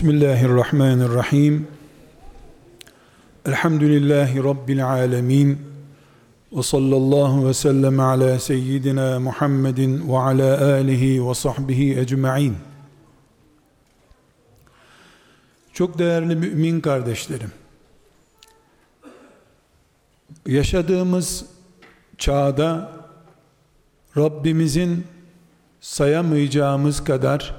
Bismillahirrahmanirrahim. Elhamdülillahi Rabbil alemin. Ve sallallahu ve sellem ala seyyidina Muhammedin ve ala alihi ve sahbihi ecma'in. Çok değerli mümin kardeşlerim. Yaşadığımız çağda Rabbimizin sayamayacağımız kadar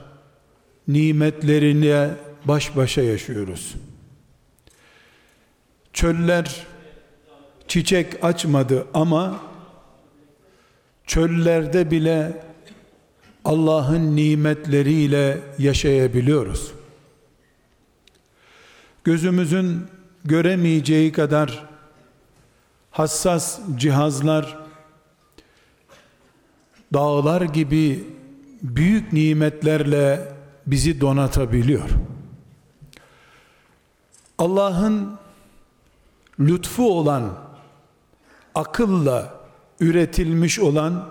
nimetlerine baş başa yaşıyoruz. Çöller çiçek açmadı ama çöllerde bile Allah'ın nimetleriyle yaşayabiliyoruz. Gözümüzün göremeyeceği kadar hassas cihazlar dağlar gibi büyük nimetlerle bizi donatabiliyor. Allah'ın lütfu olan akılla üretilmiş olan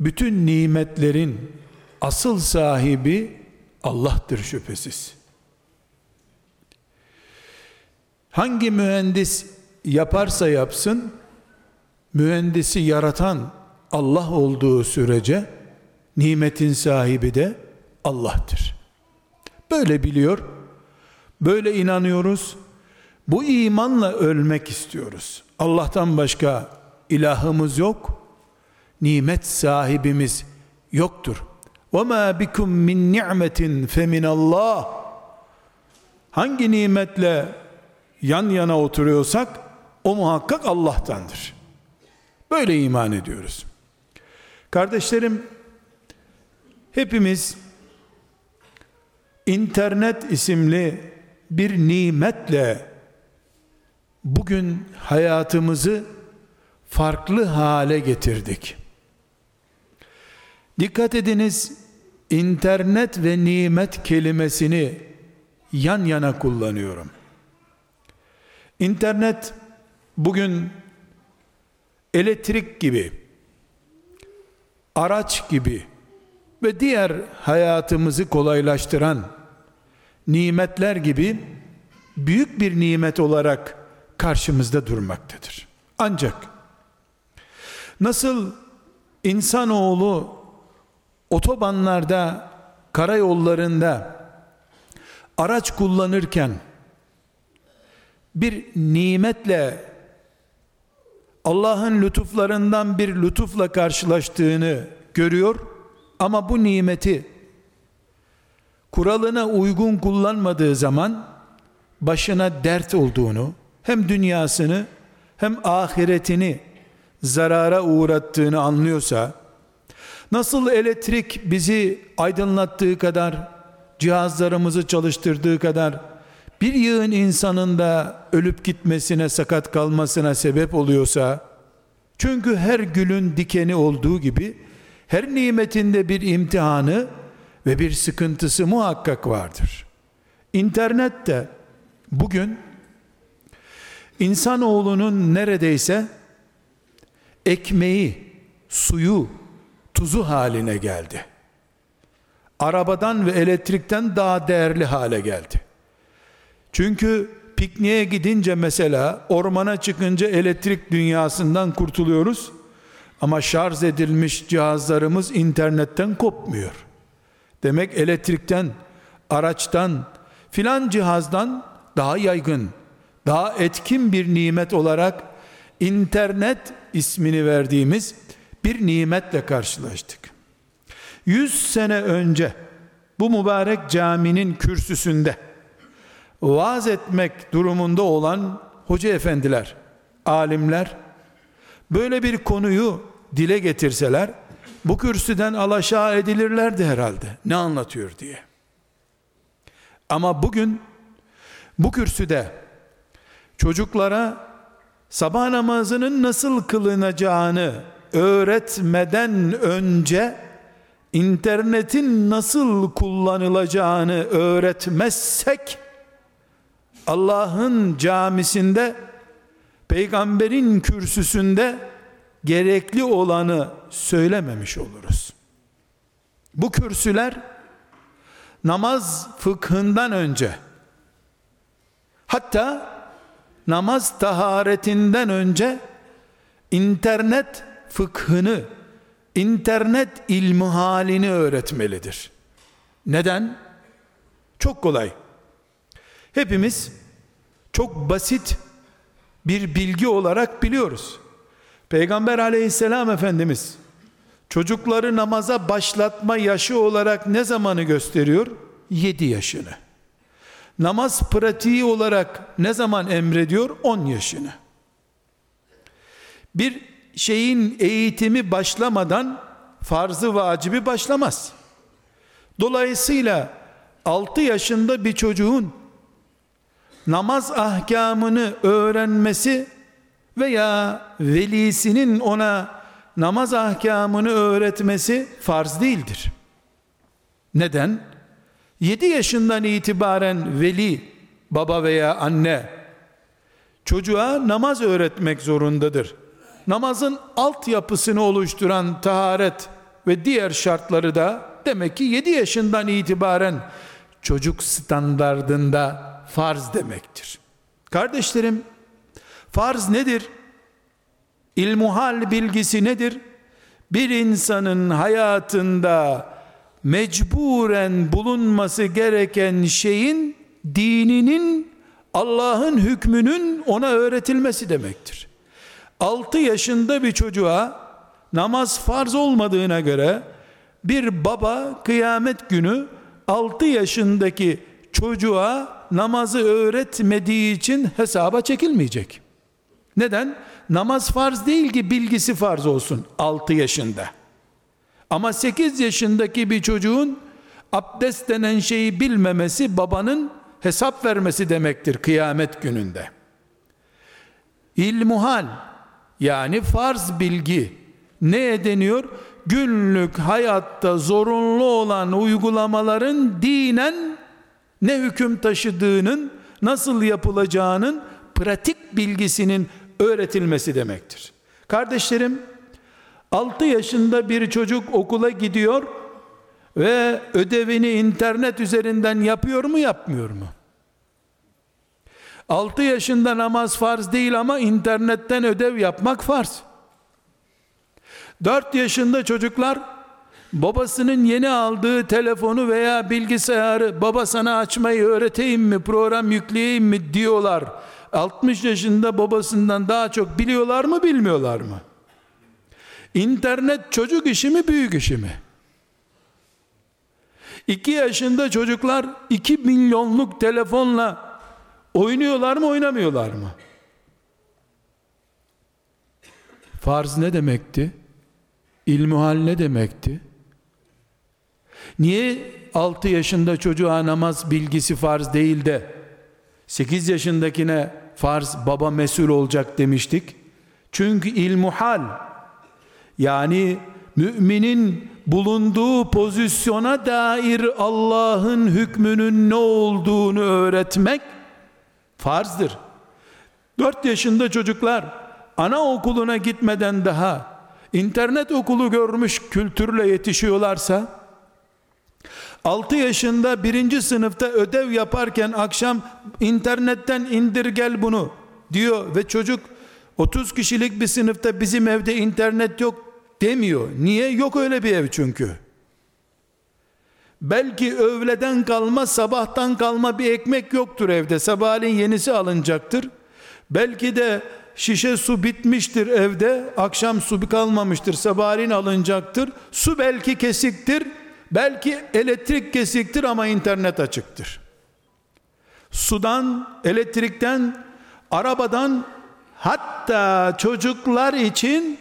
bütün nimetlerin asıl sahibi Allah'tır şüphesiz. Hangi mühendis yaparsa yapsın mühendisi yaratan Allah olduğu sürece nimetin sahibi de Allah'tır. Böyle biliyor, böyle inanıyoruz. Bu imanla ölmek istiyoruz. Allah'tan başka ilahımız yok. Nimet sahibimiz yoktur. وَمَا بِكُمْ مِنْ نِعْمَةٍ فَمِنَ اللّٰهِ Hangi nimetle yan yana oturuyorsak o muhakkak Allah'tandır. Böyle iman ediyoruz. Kardeşlerim hepimiz internet isimli bir nimetle bugün hayatımızı farklı hale getirdik. Dikkat ediniz, internet ve nimet kelimesini yan yana kullanıyorum. İnternet bugün elektrik gibi, araç gibi ve diğer hayatımızı kolaylaştıran nimetler gibi büyük bir nimet olarak karşımızda durmaktadır. Ancak nasıl insanoğlu otobanlarda, karayollarında araç kullanırken bir nimetle Allah'ın lütuflarından bir lütufla karşılaştığını görüyor ama bu nimeti kuralına uygun kullanmadığı zaman başına dert olduğunu, hem dünyasını hem ahiretini zarara uğrattığını anlıyorsa, nasıl elektrik bizi aydınlattığı kadar, cihazlarımızı çalıştırdığı kadar, bir yığın insanın da ölüp gitmesine, sakat kalmasına sebep oluyorsa, çünkü her gülün dikeni olduğu gibi, her nimetinde bir imtihanı ve bir sıkıntısı muhakkak vardır. İnternet de bugün insanoğlunun neredeyse ekmeği, suyu, tuzu haline geldi. Arabadan ve elektrikten daha değerli hale geldi. Çünkü pikniğe gidince mesela ormana çıkınca elektrik dünyasından kurtuluyoruz. Ama şarj edilmiş cihazlarımız internetten kopmuyor. Demek elektrikten, araçtan, filan cihazdan daha yaygın, daha etkin bir nimet olarak internet ismini verdiğimiz bir nimetle karşılaştık. Yüz sene önce bu mübarek caminin kürsüsünde vaaz etmek durumunda olan hoca efendiler, alimler böyle bir konuyu dile getirseler bu kürsüden alaşağı edilirlerdi herhalde. Ne anlatıyor diye. Ama bugün bu kürsüde çocuklara sabah namazının nasıl kılınacağını öğretmeden önce internetin nasıl kullanılacağını öğretmezsek Allah'ın camisinde peygamberin kürsüsünde gerekli olanı söylememiş oluruz. Bu kürsüler namaz fıkhından önce hatta namaz taharetinden önce internet fıkhını internet ilmi halini öğretmelidir. Neden? Çok kolay. Hepimiz çok basit bir bilgi olarak biliyoruz. Peygamber aleyhisselam efendimiz çocukları namaza başlatma yaşı olarak ne zamanı gösteriyor? 7 yaşını. Namaz pratiği olarak ne zaman emrediyor? 10 yaşını. Bir şeyin eğitimi başlamadan farzı vacibi başlamaz. Dolayısıyla 6 yaşında bir çocuğun namaz ahkamını öğrenmesi veya velisinin ona namaz ahkamını öğretmesi farz değildir. Neden? 7 yaşından itibaren veli, baba veya anne çocuğa namaz öğretmek zorundadır. Namazın altyapısını oluşturan taharet ve diğer şartları da demek ki 7 yaşından itibaren çocuk standardında farz demektir. Kardeşlerim, farz nedir? İlmuhal bilgisi nedir? Bir insanın hayatında mecburen bulunması gereken şeyin dininin Allah'ın hükmünün ona öğretilmesi demektir. 6 yaşında bir çocuğa namaz farz olmadığına göre bir baba kıyamet günü 6 yaşındaki çocuğa namazı öğretmediği için hesaba çekilmeyecek. Neden? Namaz farz değil ki bilgisi farz olsun 6 yaşında. Ama 8 yaşındaki bir çocuğun abdest denen şeyi bilmemesi babanın hesap vermesi demektir kıyamet gününde. İlmuhal yani farz bilgi ne deniyor? Günlük hayatta zorunlu olan uygulamaların dinen ne hüküm taşıdığının, nasıl yapılacağının pratik bilgisinin öğretilmesi demektir. Kardeşlerim, 6 yaşında bir çocuk okula gidiyor ve ödevini internet üzerinden yapıyor mu yapmıyor mu? 6 yaşında namaz farz değil ama internetten ödev yapmak farz. 4 yaşında çocuklar babasının yeni aldığı telefonu veya bilgisayarı baba sana açmayı öğreteyim mi program yükleyeyim mi diyorlar 60 yaşında babasından daha çok biliyorlar mı bilmiyorlar mı? İnternet çocuk işi mi büyük işi mi? 2 yaşında çocuklar 2 milyonluk telefonla oynuyorlar mı oynamıyorlar mı? Farz ne demekti? İlmuhal ne demekti? Niye 6 yaşında çocuğa namaz bilgisi farz değil de 8 yaşındakine farz baba mesul olacak demiştik? Çünkü ilmuhal yani müminin bulunduğu pozisyona dair Allah'ın hükmünün ne olduğunu öğretmek farzdır. 4 yaşında çocuklar anaokuluna gitmeden daha internet okulu görmüş kültürle yetişiyorlarsa 6 yaşında birinci sınıfta ödev yaparken akşam internetten indir gel bunu diyor ve çocuk 30 kişilik bir sınıfta bizim evde internet yok demiyor. Niye? Yok öyle bir ev çünkü. Belki öğleden kalma sabahtan kalma bir ekmek yoktur evde. Sabahleyin yenisi alınacaktır. Belki de şişe su bitmiştir evde. Akşam su kalmamıştır. Sabahleyin alınacaktır. Su belki kesiktir Belki elektrik kesiktir ama internet açıktır. Sudan, elektrikten, arabadan hatta çocuklar için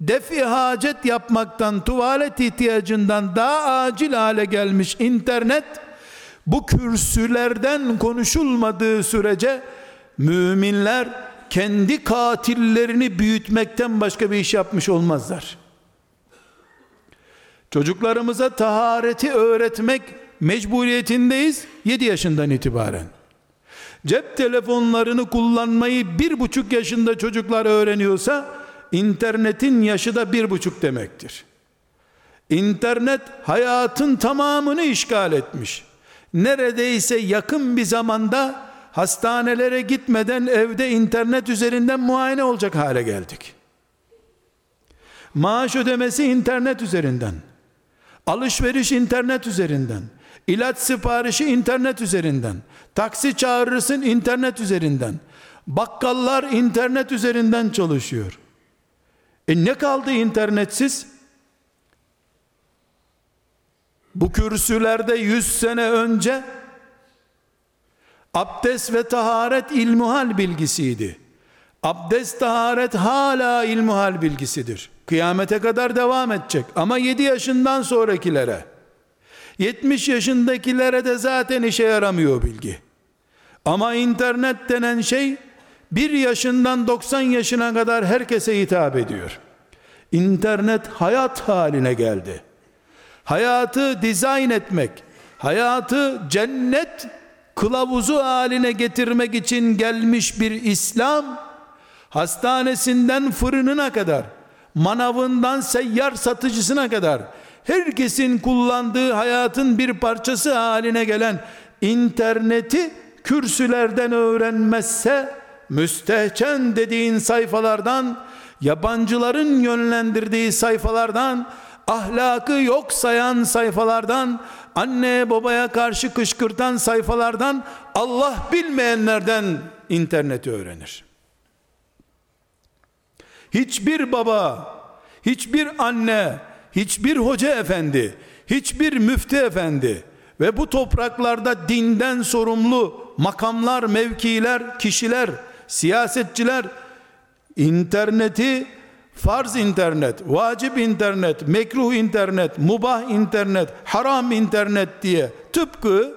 defi hacet yapmaktan, tuvalet ihtiyacından daha acil hale gelmiş internet bu kürsülerden konuşulmadığı sürece müminler kendi katillerini büyütmekten başka bir iş yapmış olmazlar. Çocuklarımıza tahareti öğretmek mecburiyetindeyiz 7 yaşından itibaren. Cep telefonlarını kullanmayı bir buçuk yaşında çocuklar öğreniyorsa internetin yaşı da bir buçuk demektir. İnternet hayatın tamamını işgal etmiş. Neredeyse yakın bir zamanda hastanelere gitmeden evde internet üzerinden muayene olacak hale geldik. Maaş ödemesi internet üzerinden. Alışveriş internet üzerinden. İlaç siparişi internet üzerinden. Taksi çağırırsın internet üzerinden. Bakkallar internet üzerinden çalışıyor. E ne kaldı internetsiz? Bu kürsülerde yüz sene önce abdest ve taharet ilmuhal bilgisiydi. Abdest taharet hala ilmuhal bilgisidir. Kıyamete kadar devam edecek ama 7 yaşından sonrakilere 70 yaşındakilere de zaten işe yaramıyor bilgi. Ama internet denen şey 1 yaşından 90 yaşına kadar herkese hitap ediyor. İnternet hayat haline geldi. Hayatı dizayn etmek, hayatı cennet kılavuzu haline getirmek için gelmiş bir İslam, hastanesinden fırınına kadar, manavından seyyar satıcısına kadar, herkesin kullandığı hayatın bir parçası haline gelen interneti kürsülerden öğrenmezse, müstehcen dediğin sayfalardan, yabancıların yönlendirdiği sayfalardan, ahlakı yok sayan sayfalardan, anne babaya karşı kışkırtan sayfalardan, Allah bilmeyenlerden interneti öğrenir. Hiçbir baba, hiçbir anne, hiçbir hoca efendi, hiçbir müftü efendi ve bu topraklarda dinden sorumlu makamlar, mevkiler, kişiler, siyasetçiler interneti farz internet, vacip internet, mekruh internet, mubah internet, haram internet diye tıpkı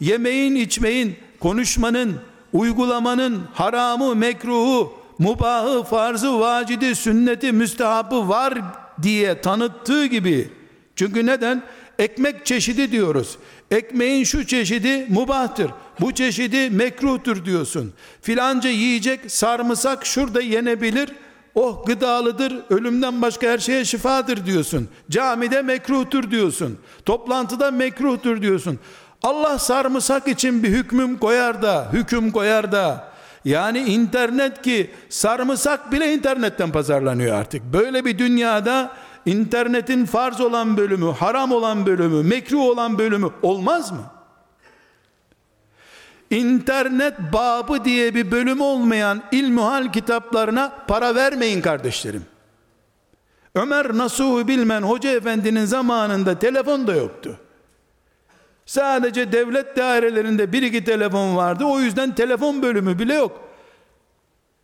yemeğin, içmeyin, konuşmanın, uygulamanın haramı, mekruhu, mubahı, farzı, vacidi, sünneti, müstehabı var diye tanıttığı gibi. Çünkü neden? Ekmek çeşidi diyoruz. Ekmeğin şu çeşidi mubahtır. Bu çeşidi mekruhtur diyorsun. Filanca yiyecek sarımsak şurada yenebilir oh gıdalıdır, ölümden başka her şeye şifadır diyorsun. Camide mekruhtur diyorsun. Toplantıda mekruhtur diyorsun. Allah sarımsak için bir hükmüm koyar da, hüküm koyar da, yani internet ki sarımsak bile internetten pazarlanıyor artık. Böyle bir dünyada internetin farz olan bölümü, haram olan bölümü, mekruh olan bölümü olmaz mı? internet babı diye bir bölüm olmayan ilmuhal kitaplarına para vermeyin kardeşlerim. Ömer Nasuh'u bilmen hoca efendinin zamanında telefon da yoktu. Sadece devlet dairelerinde bir iki telefon vardı. O yüzden telefon bölümü bile yok.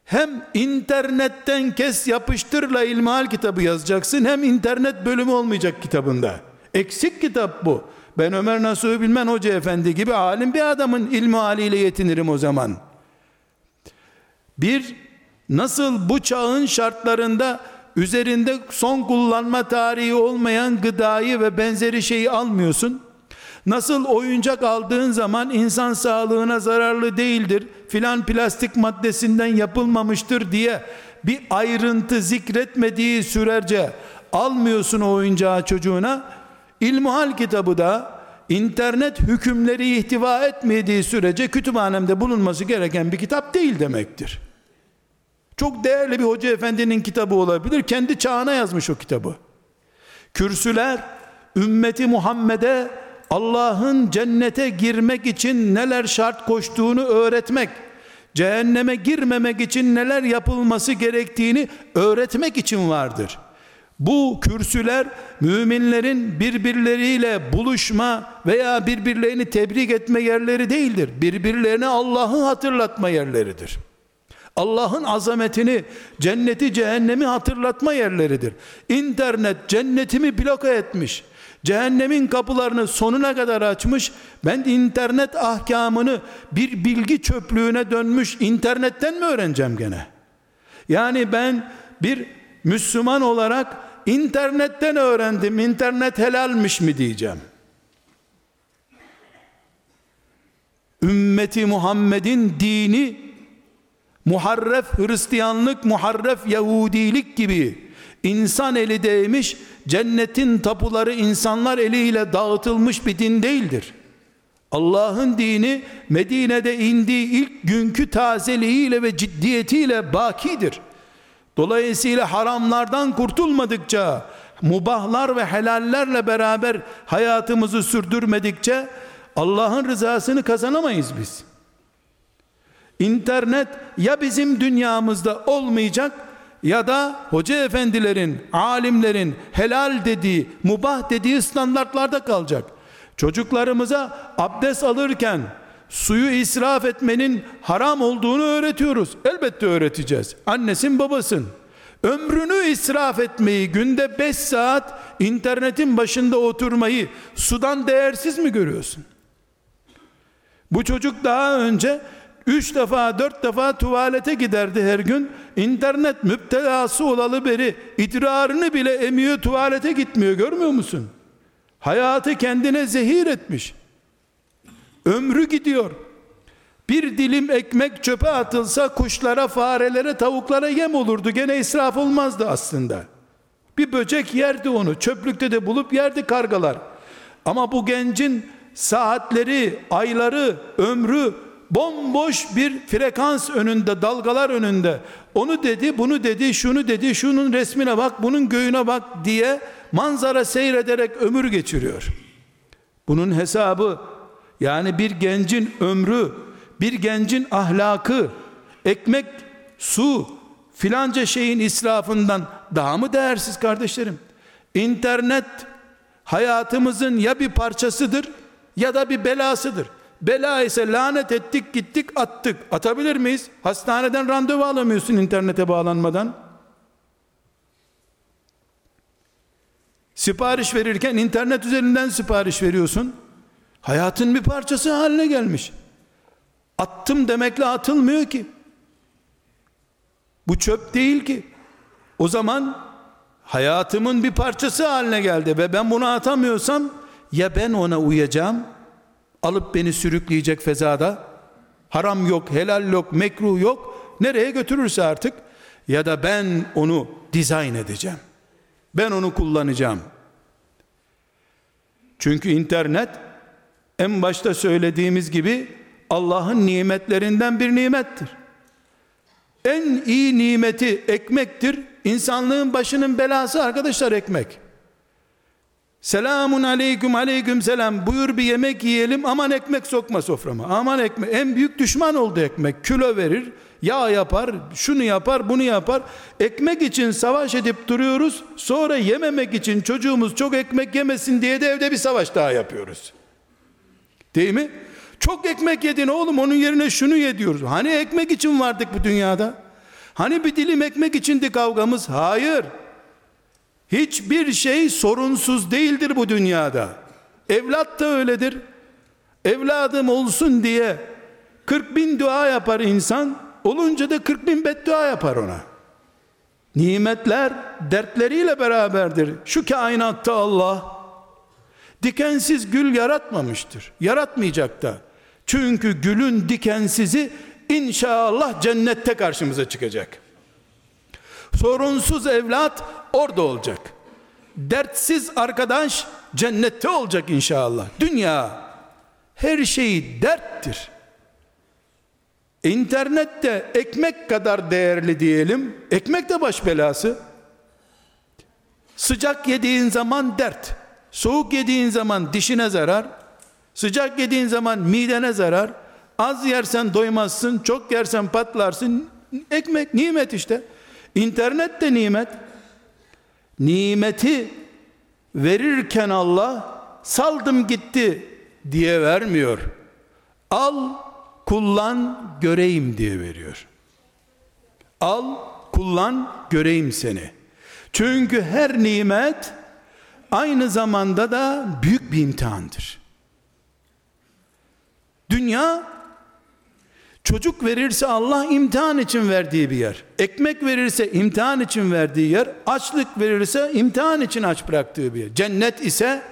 Hem internetten kes yapıştırla ilmihal kitabı yazacaksın hem internet bölümü olmayacak kitabında. Eksik kitap bu. Ben Ömer Nasuhi Bilmen Hoca Efendi gibi alim bir adamın ilmi yetinirim o zaman. Bir, nasıl bu çağın şartlarında üzerinde son kullanma tarihi olmayan gıdayı ve benzeri şeyi almıyorsun? Nasıl oyuncak aldığın zaman insan sağlığına zararlı değildir, filan plastik maddesinden yapılmamıştır diye bir ayrıntı zikretmediği sürece almıyorsun o oyuncağı çocuğuna, İlmuhal kitabı da internet hükümleri ihtiva etmediği sürece kütüphanemde bulunması gereken bir kitap değil demektir. Çok değerli bir hoca efendinin kitabı olabilir. Kendi çağına yazmış o kitabı. Kürsüler ümmeti Muhammed'e Allah'ın cennete girmek için neler şart koştuğunu öğretmek, cehenneme girmemek için neler yapılması gerektiğini öğretmek için vardır.'' Bu kürsüler müminlerin birbirleriyle buluşma veya birbirlerini tebrik etme yerleri değildir. Birbirlerine Allah'ı hatırlatma yerleridir. Allah'ın azametini, cenneti, cehennemi hatırlatma yerleridir. İnternet cennetimi bloke etmiş. Cehennemin kapılarını sonuna kadar açmış. Ben internet ahkamını bir bilgi çöplüğüne dönmüş internetten mi öğreneceğim gene? Yani ben bir Müslüman olarak internetten öğrendim internet helalmiş mi diyeceğim ümmeti Muhammed'in dini muharref Hristiyanlık muharref Yahudilik gibi insan eli değmiş, cennetin tapuları insanlar eliyle dağıtılmış bir din değildir. Allah'ın dini Medine'de indiği ilk günkü tazeliğiyle ve ciddiyetiyle bakidir. Dolayısıyla haramlardan kurtulmadıkça, mubahlar ve helallerle beraber hayatımızı sürdürmedikçe Allah'ın rızasını kazanamayız biz. İnternet ya bizim dünyamızda olmayacak ya da hoca efendilerin, alimlerin helal dediği, mubah dediği standartlarda kalacak. Çocuklarımıza abdest alırken suyu israf etmenin haram olduğunu öğretiyoruz. Elbette öğreteceğiz. Annesin babasın. Ömrünü israf etmeyi, günde 5 saat internetin başında oturmayı sudan değersiz mi görüyorsun? Bu çocuk daha önce üç defa dört defa tuvalete giderdi her gün. İnternet müptelası olalı beri idrarını bile emiyor tuvalete gitmiyor görmüyor musun? Hayatı kendine zehir etmiş. Ömrü gidiyor. Bir dilim ekmek çöpe atılsa kuşlara, farelere, tavuklara yem olurdu. Gene israf olmazdı aslında. Bir böcek yerdi onu. Çöplükte de bulup yerdi kargalar. Ama bu gencin saatleri, ayları, ömrü bomboş bir frekans önünde, dalgalar önünde. Onu dedi, bunu dedi, şunu dedi, şunun resmine bak, bunun göğüne bak diye manzara seyrederek ömür geçiriyor. Bunun hesabı yani bir gencin ömrü, bir gencin ahlakı, ekmek, su, filanca şeyin israfından daha mı değersiz kardeşlerim? İnternet hayatımızın ya bir parçasıdır ya da bir belasıdır. Bela ise lanet ettik gittik attık. Atabilir miyiz? Hastaneden randevu alamıyorsun internete bağlanmadan. Sipariş verirken internet üzerinden sipariş veriyorsun. Hayatın bir parçası haline gelmiş. Attım demekle atılmıyor ki. Bu çöp değil ki. O zaman hayatımın bir parçası haline geldi ve ben bunu atamıyorsam ya ben ona uyacağım alıp beni sürükleyecek fezada haram yok, helal yok, mekruh yok nereye götürürse artık ya da ben onu dizayn edeceğim. Ben onu kullanacağım. Çünkü internet en başta söylediğimiz gibi Allah'ın nimetlerinden bir nimettir. En iyi nimeti ekmektir. İnsanlığın başının belası arkadaşlar ekmek. Selamun aleyküm aleyküm selam. Buyur bir yemek yiyelim. Aman ekmek sokma soframa. Aman ekmek en büyük düşman oldu ekmek. Kilo verir yağ yapar şunu yapar bunu yapar. Ekmek için savaş edip duruyoruz. Sonra yememek için çocuğumuz çok ekmek yemesin diye de evde bir savaş daha yapıyoruz. Değil mi? Çok ekmek yedin oğlum onun yerine şunu ye diyoruz. Hani ekmek için vardık bu dünyada? Hani bir dilim ekmek içindi kavgamız? Hayır Hiçbir şey sorunsuz değildir bu dünyada. Evlat da öyledir. Evladım olsun diye 40 bin dua yapar insan. Olunca da 40 bin beddua yapar ona. Nimetler dertleriyle beraberdir. Şu kainatta Allah dikensiz gül yaratmamıştır. Yaratmayacak da. Çünkü gülün dikensizi inşallah cennette karşımıza çıkacak. Sorunsuz evlat orada olacak. Dertsiz arkadaş cennette olacak inşallah. Dünya her şeyi derttir. İnternette ekmek kadar değerli diyelim. Ekmek de baş belası. Sıcak yediğin zaman dert. Soğuk yediğin zaman dişine zarar. Sıcak yediğin zaman midene zarar. Az yersen doymazsın, çok yersen patlarsın. Ekmek nimet işte. İnternet de nimet. Nimeti verirken Allah saldım gitti diye vermiyor. Al, kullan, göreyim diye veriyor. Al, kullan, göreyim seni. Çünkü her nimet aynı zamanda da büyük bir imtihandır. Dünya Çocuk verirse Allah imtihan için verdiği bir yer. Ekmek verirse imtihan için verdiği yer. Açlık verirse imtihan için aç bıraktığı bir yer. Cennet ise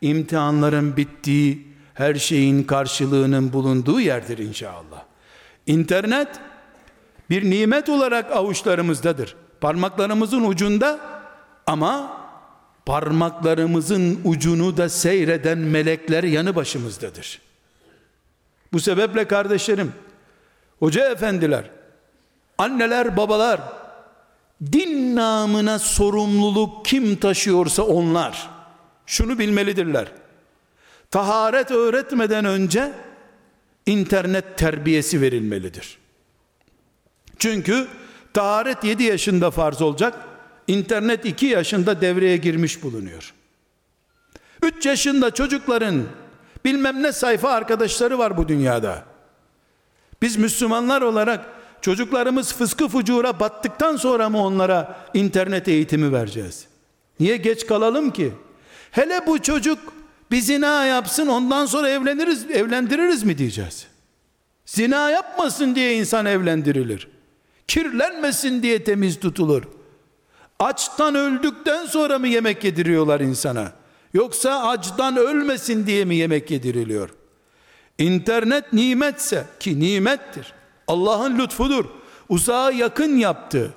imtihanların bittiği, her şeyin karşılığının bulunduğu yerdir inşallah. İnternet bir nimet olarak avuçlarımızdadır. Parmaklarımızın ucunda Ama parmaklarımızın ucunu da seyreden melekler yanı başımızdadır. Bu sebeple kardeşlerim, hoca efendiler, anneler, babalar, din namına sorumluluk kim taşıyorsa onlar, şunu bilmelidirler. Taharet öğretmeden önce internet terbiyesi verilmelidir. Çünkü taharet 7 yaşında farz olacak, internet 2 yaşında devreye girmiş bulunuyor. 3 yaşında çocukların bilmem ne sayfa arkadaşları var bu dünyada. Biz Müslümanlar olarak çocuklarımız fıskı fucura battıktan sonra mı onlara internet eğitimi vereceğiz? Niye geç kalalım ki? Hele bu çocuk bir zina yapsın ondan sonra evleniriz, evlendiririz mi diyeceğiz? Zina yapmasın diye insan evlendirilir. Kirlenmesin diye temiz tutulur. Açtan öldükten sonra mı yemek yediriyorlar insana? Yoksa açtan ölmesin diye mi yemek yediriliyor? İnternet nimetse ki nimettir. Allah'ın lütfudur. Uzağa yakın yaptı.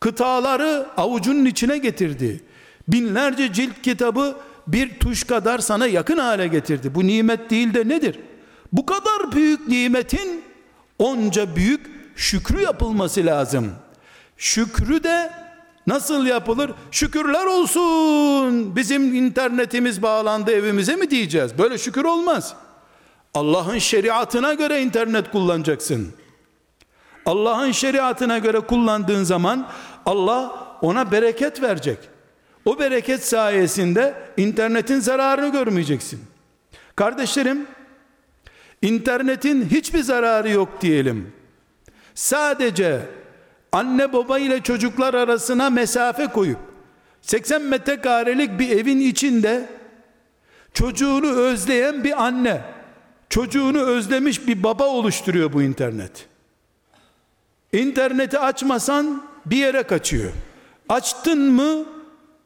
Kıtaları avucunun içine getirdi. Binlerce cilt kitabı bir tuş kadar sana yakın hale getirdi. Bu nimet değil de nedir? Bu kadar büyük nimetin onca büyük şükrü yapılması lazım. Şükrü de nasıl yapılır? Şükürler olsun. Bizim internetimiz bağlandı evimize mi diyeceğiz? Böyle şükür olmaz. Allah'ın şeriatına göre internet kullanacaksın. Allah'ın şeriatına göre kullandığın zaman Allah ona bereket verecek. O bereket sayesinde internetin zararını görmeyeceksin. Kardeşlerim, internetin hiçbir zararı yok diyelim. Sadece anne baba ile çocuklar arasına mesafe koyup 80 metrekarelik bir evin içinde çocuğunu özleyen bir anne, çocuğunu özlemiş bir baba oluşturuyor bu internet. İnterneti açmasan bir yere kaçıyor. Açtın mı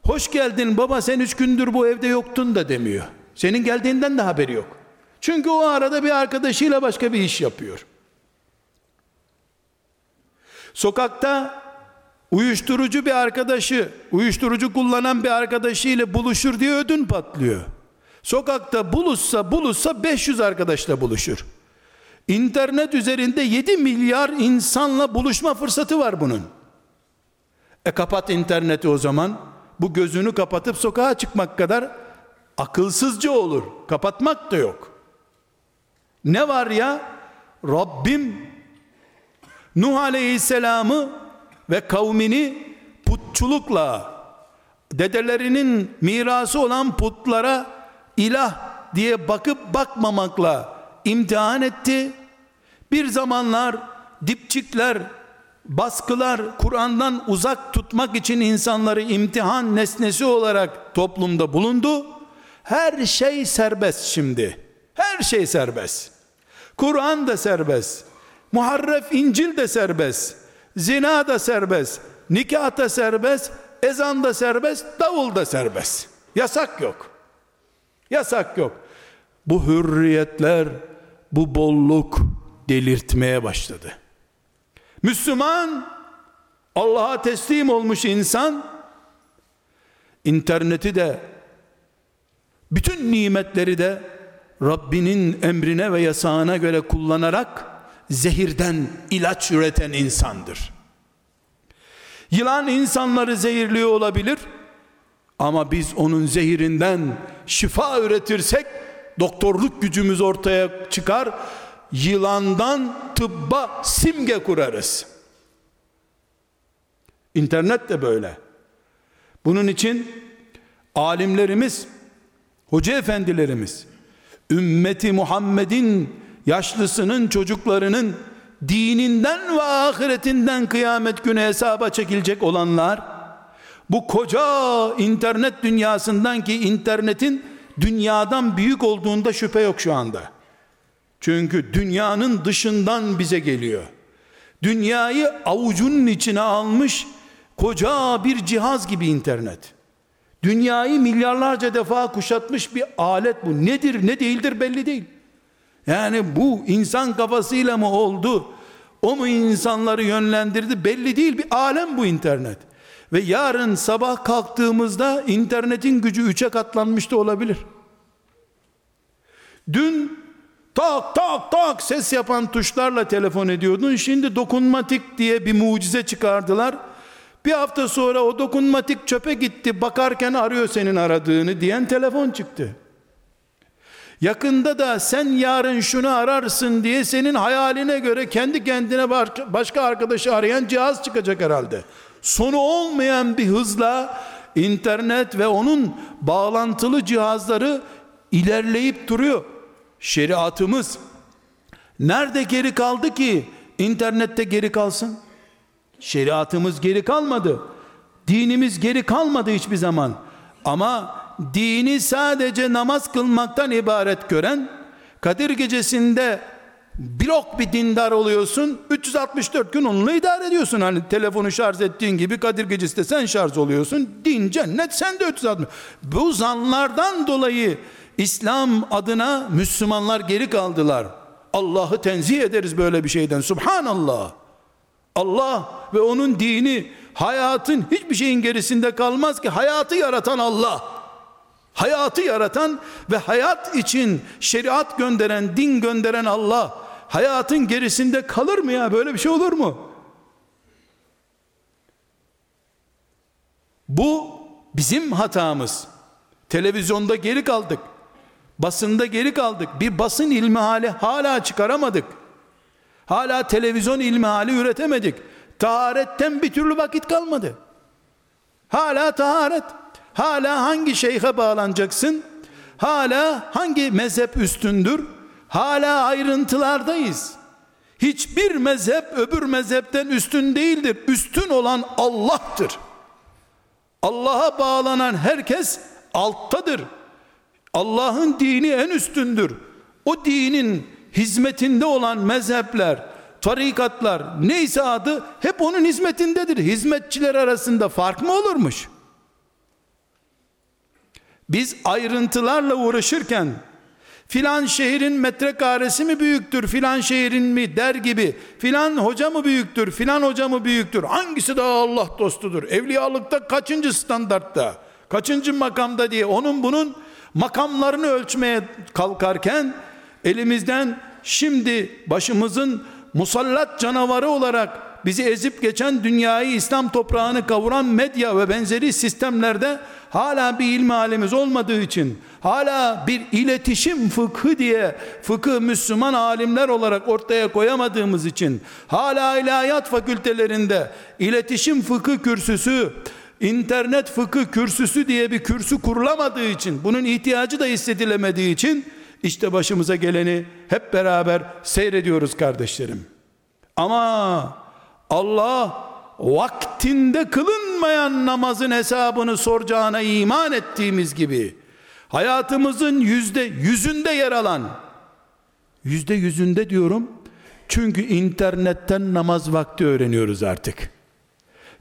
hoş geldin baba sen üç gündür bu evde yoktun da demiyor. Senin geldiğinden de haberi yok. Çünkü o arada bir arkadaşıyla başka bir iş yapıyor. Sokakta uyuşturucu bir arkadaşı, uyuşturucu kullanan bir arkadaşıyla buluşur diye ödün patlıyor. Sokakta buluşsa buluşsa 500 arkadaşla buluşur. İnternet üzerinde 7 milyar insanla buluşma fırsatı var bunun. E kapat interneti o zaman. Bu gözünü kapatıp sokağa çıkmak kadar akılsızca olur. Kapatmak da yok. Ne var ya? Rabbim Nuh Aleyhisselam'ı ve kavmini putçulukla dedelerinin mirası olan putlara ilah diye bakıp bakmamakla imtihan etti. Bir zamanlar dipçikler, baskılar, Kur'an'dan uzak tutmak için insanları imtihan nesnesi olarak toplumda bulundu. Her şey serbest şimdi. Her şey serbest. Kur'an da serbest. Muharref İncil de serbest. Zina da serbest. Nikah da serbest. Ezan da serbest. Davul da serbest. Yasak yok. Yasak yok. Bu hürriyetler, bu bolluk delirtmeye başladı. Müslüman, Allah'a teslim olmuş insan, interneti de, bütün nimetleri de Rabbinin emrine ve yasağına göre kullanarak zehirden ilaç üreten insandır. Yılan insanları zehirliyor olabilir ama biz onun zehirinden şifa üretirsek doktorluk gücümüz ortaya çıkar. Yılandan tıbba simge kurarız. İnternet de böyle. Bunun için alimlerimiz, hoca efendilerimiz, ümmeti Muhammed'in yaşlısının çocuklarının dininden ve ahiretinden kıyamet günü hesaba çekilecek olanlar bu koca internet dünyasından ki internetin dünyadan büyük olduğunda şüphe yok şu anda. Çünkü dünyanın dışından bize geliyor. Dünyayı avucunun içine almış koca bir cihaz gibi internet. Dünyayı milyarlarca defa kuşatmış bir alet bu. Nedir ne değildir belli değil. Yani bu insan kafasıyla mı oldu? O mu insanları yönlendirdi? Belli değil bir alem bu internet. Ve yarın sabah kalktığımızda internetin gücü üçe katlanmış da olabilir. Dün tak tak tak ses yapan tuşlarla telefon ediyordun. Şimdi dokunmatik diye bir mucize çıkardılar. Bir hafta sonra o dokunmatik çöpe gitti. Bakarken arıyor senin aradığını diyen telefon çıktı. Yakında da sen yarın şunu ararsın diye senin hayaline göre kendi kendine başka arkadaşı arayan cihaz çıkacak herhalde. Sonu olmayan bir hızla internet ve onun bağlantılı cihazları ilerleyip duruyor. Şeriatımız nerede geri kaldı ki internette geri kalsın? Şeriatımız geri kalmadı. Dinimiz geri kalmadı hiçbir zaman. Ama dini sadece namaz kılmaktan ibaret gören, Kadir gecesinde blok bir dindar oluyorsun, 364 gün onunla idare ediyorsun. Hani telefonu şarj ettiğin gibi Kadir gecesinde sen şarj oluyorsun. Din, cennet sen de 360. Bu zanlardan dolayı İslam adına Müslümanlar geri kaldılar. Allah'ı tenzih ederiz böyle bir şeyden. Subhanallah. Allah ve onun dini hayatın hiçbir şeyin gerisinde kalmaz ki hayatı yaratan Allah. Hayatı yaratan ve hayat için şeriat gönderen, din gönderen Allah hayatın gerisinde kalır mı ya? Böyle bir şey olur mu? Bu bizim hatamız. Televizyonda geri kaldık. Basında geri kaldık. Bir basın ilmi hali hala çıkaramadık. Hala televizyon ilmi hali üretemedik. Taharetten bir türlü vakit kalmadı. Hala taharet. Hala hangi şeyhe bağlanacaksın? Hala hangi mezhep üstündür? Hala ayrıntılardayız. Hiçbir mezhep öbür mezhepten üstün değildir. Üstün olan Allah'tır. Allah'a bağlanan herkes alttadır. Allah'ın dini en üstündür. O dinin hizmetinde olan mezhepler, tarikatlar neyse adı hep onun hizmetindedir. Hizmetçiler arasında fark mı olurmuş? Biz ayrıntılarla uğraşırken filan şehrin metrekaresi mi büyüktür filan şehrin mi der gibi filan hoca mı büyüktür filan hoca mı büyüktür hangisi daha Allah dostudur? Evliyalıkta kaçıncı standartta kaçıncı makamda diye onun bunun makamlarını ölçmeye kalkarken elimizden şimdi başımızın musallat canavarı olarak bizi ezip geçen dünyayı İslam toprağını kavuran medya ve benzeri sistemlerde hala bir ilmi halimiz olmadığı için hala bir iletişim fıkhı diye fıkıh Müslüman alimler olarak ortaya koyamadığımız için hala ilahiyat fakültelerinde iletişim fıkı kürsüsü internet fıkıh kürsüsü diye bir kürsü kurulamadığı için bunun ihtiyacı da hissedilemediği için işte başımıza geleni hep beraber seyrediyoruz kardeşlerim. Ama Allah vaktinde kılınmayan namazın hesabını soracağına iman ettiğimiz gibi hayatımızın yüzde yüzünde yer alan yüzde yüzünde diyorum çünkü internetten namaz vakti öğreniyoruz artık.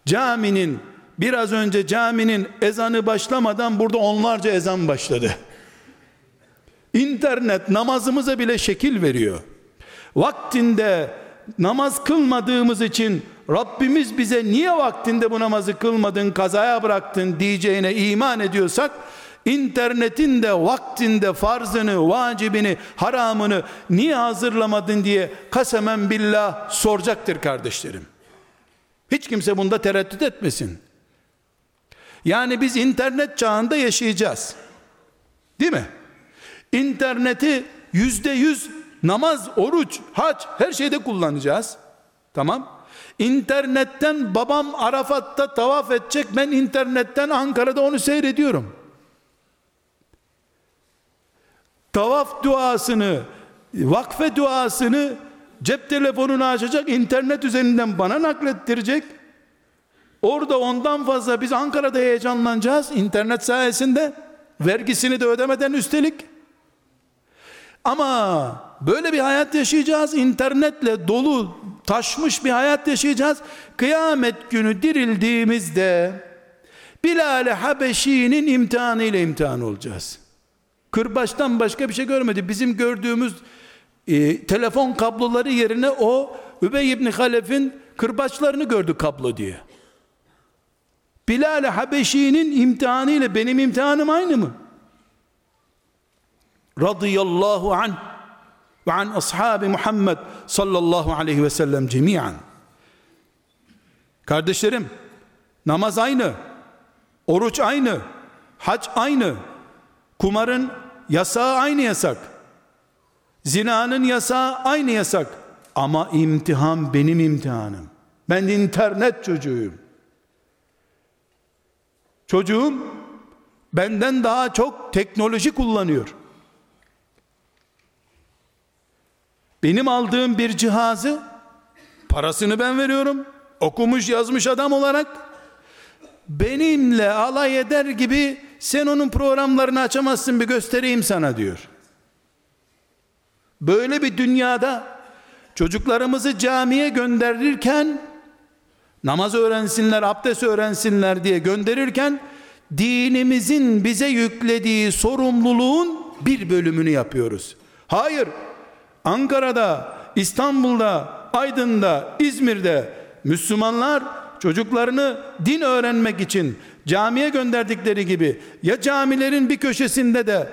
Caminin biraz önce caminin ezanı başlamadan burada onlarca ezan başladı. İnternet namazımıza bile şekil veriyor. Vaktinde namaz kılmadığımız için Rabbimiz bize niye vaktinde bu namazı kılmadın kazaya bıraktın diyeceğine iman ediyorsak internetin de vaktinde farzını, vacibini, haramını niye hazırlamadın diye kasemen billah soracaktır kardeşlerim. Hiç kimse bunda tereddüt etmesin. Yani biz internet çağında yaşayacağız. Değil mi? İnterneti yüzde yüz namaz, oruç, hac her şeyde kullanacağız. Tamam. İnternetten babam Arafat'ta tavaf edecek. Ben internetten Ankara'da onu seyrediyorum. Tavaf duasını, vakfe duasını cep telefonunu açacak, internet üzerinden bana naklettirecek. Orada ondan fazla biz Ankara'da heyecanlanacağız internet sayesinde. Vergisini de ödemeden üstelik. Ama böyle bir hayat yaşayacağız. internetle dolu, taşmış bir hayat yaşayacağız. Kıyamet günü dirildiğimizde Bilal-i Habeşi'nin imtihanı ile imtihan olacağız. Kırbaçtan başka bir şey görmedi. Bizim gördüğümüz e, telefon kabloları yerine o Übey ibn Halef'in kırbaçlarını gördü kablo diye. Bilal Habeşi'nin imtihanı ile benim imtihanım aynı mı? Radıyallahu an an ashabi Muhammed sallallahu aleyhi ve sellem cemiyen. Kardeşlerim, namaz aynı, oruç aynı, hac aynı, kumarın yasağı aynı yasak, zinanın yasağı aynı yasak. Ama imtihan benim imtihanım. Ben internet çocuğuyum. Çocuğum benden daha çok teknoloji kullanıyor. Benim aldığım bir cihazı parasını ben veriyorum. Okumuş yazmış adam olarak benimle alay eder gibi sen onun programlarını açamazsın bir göstereyim sana diyor. Böyle bir dünyada çocuklarımızı camiye gönderirken namaz öğrensinler, abdest öğrensinler diye gönderirken dinimizin bize yüklediği sorumluluğun bir bölümünü yapıyoruz. Hayır. Ankara'da, İstanbul'da, Aydın'da, İzmir'de Müslümanlar çocuklarını din öğrenmek için camiye gönderdikleri gibi ya camilerin bir köşesinde de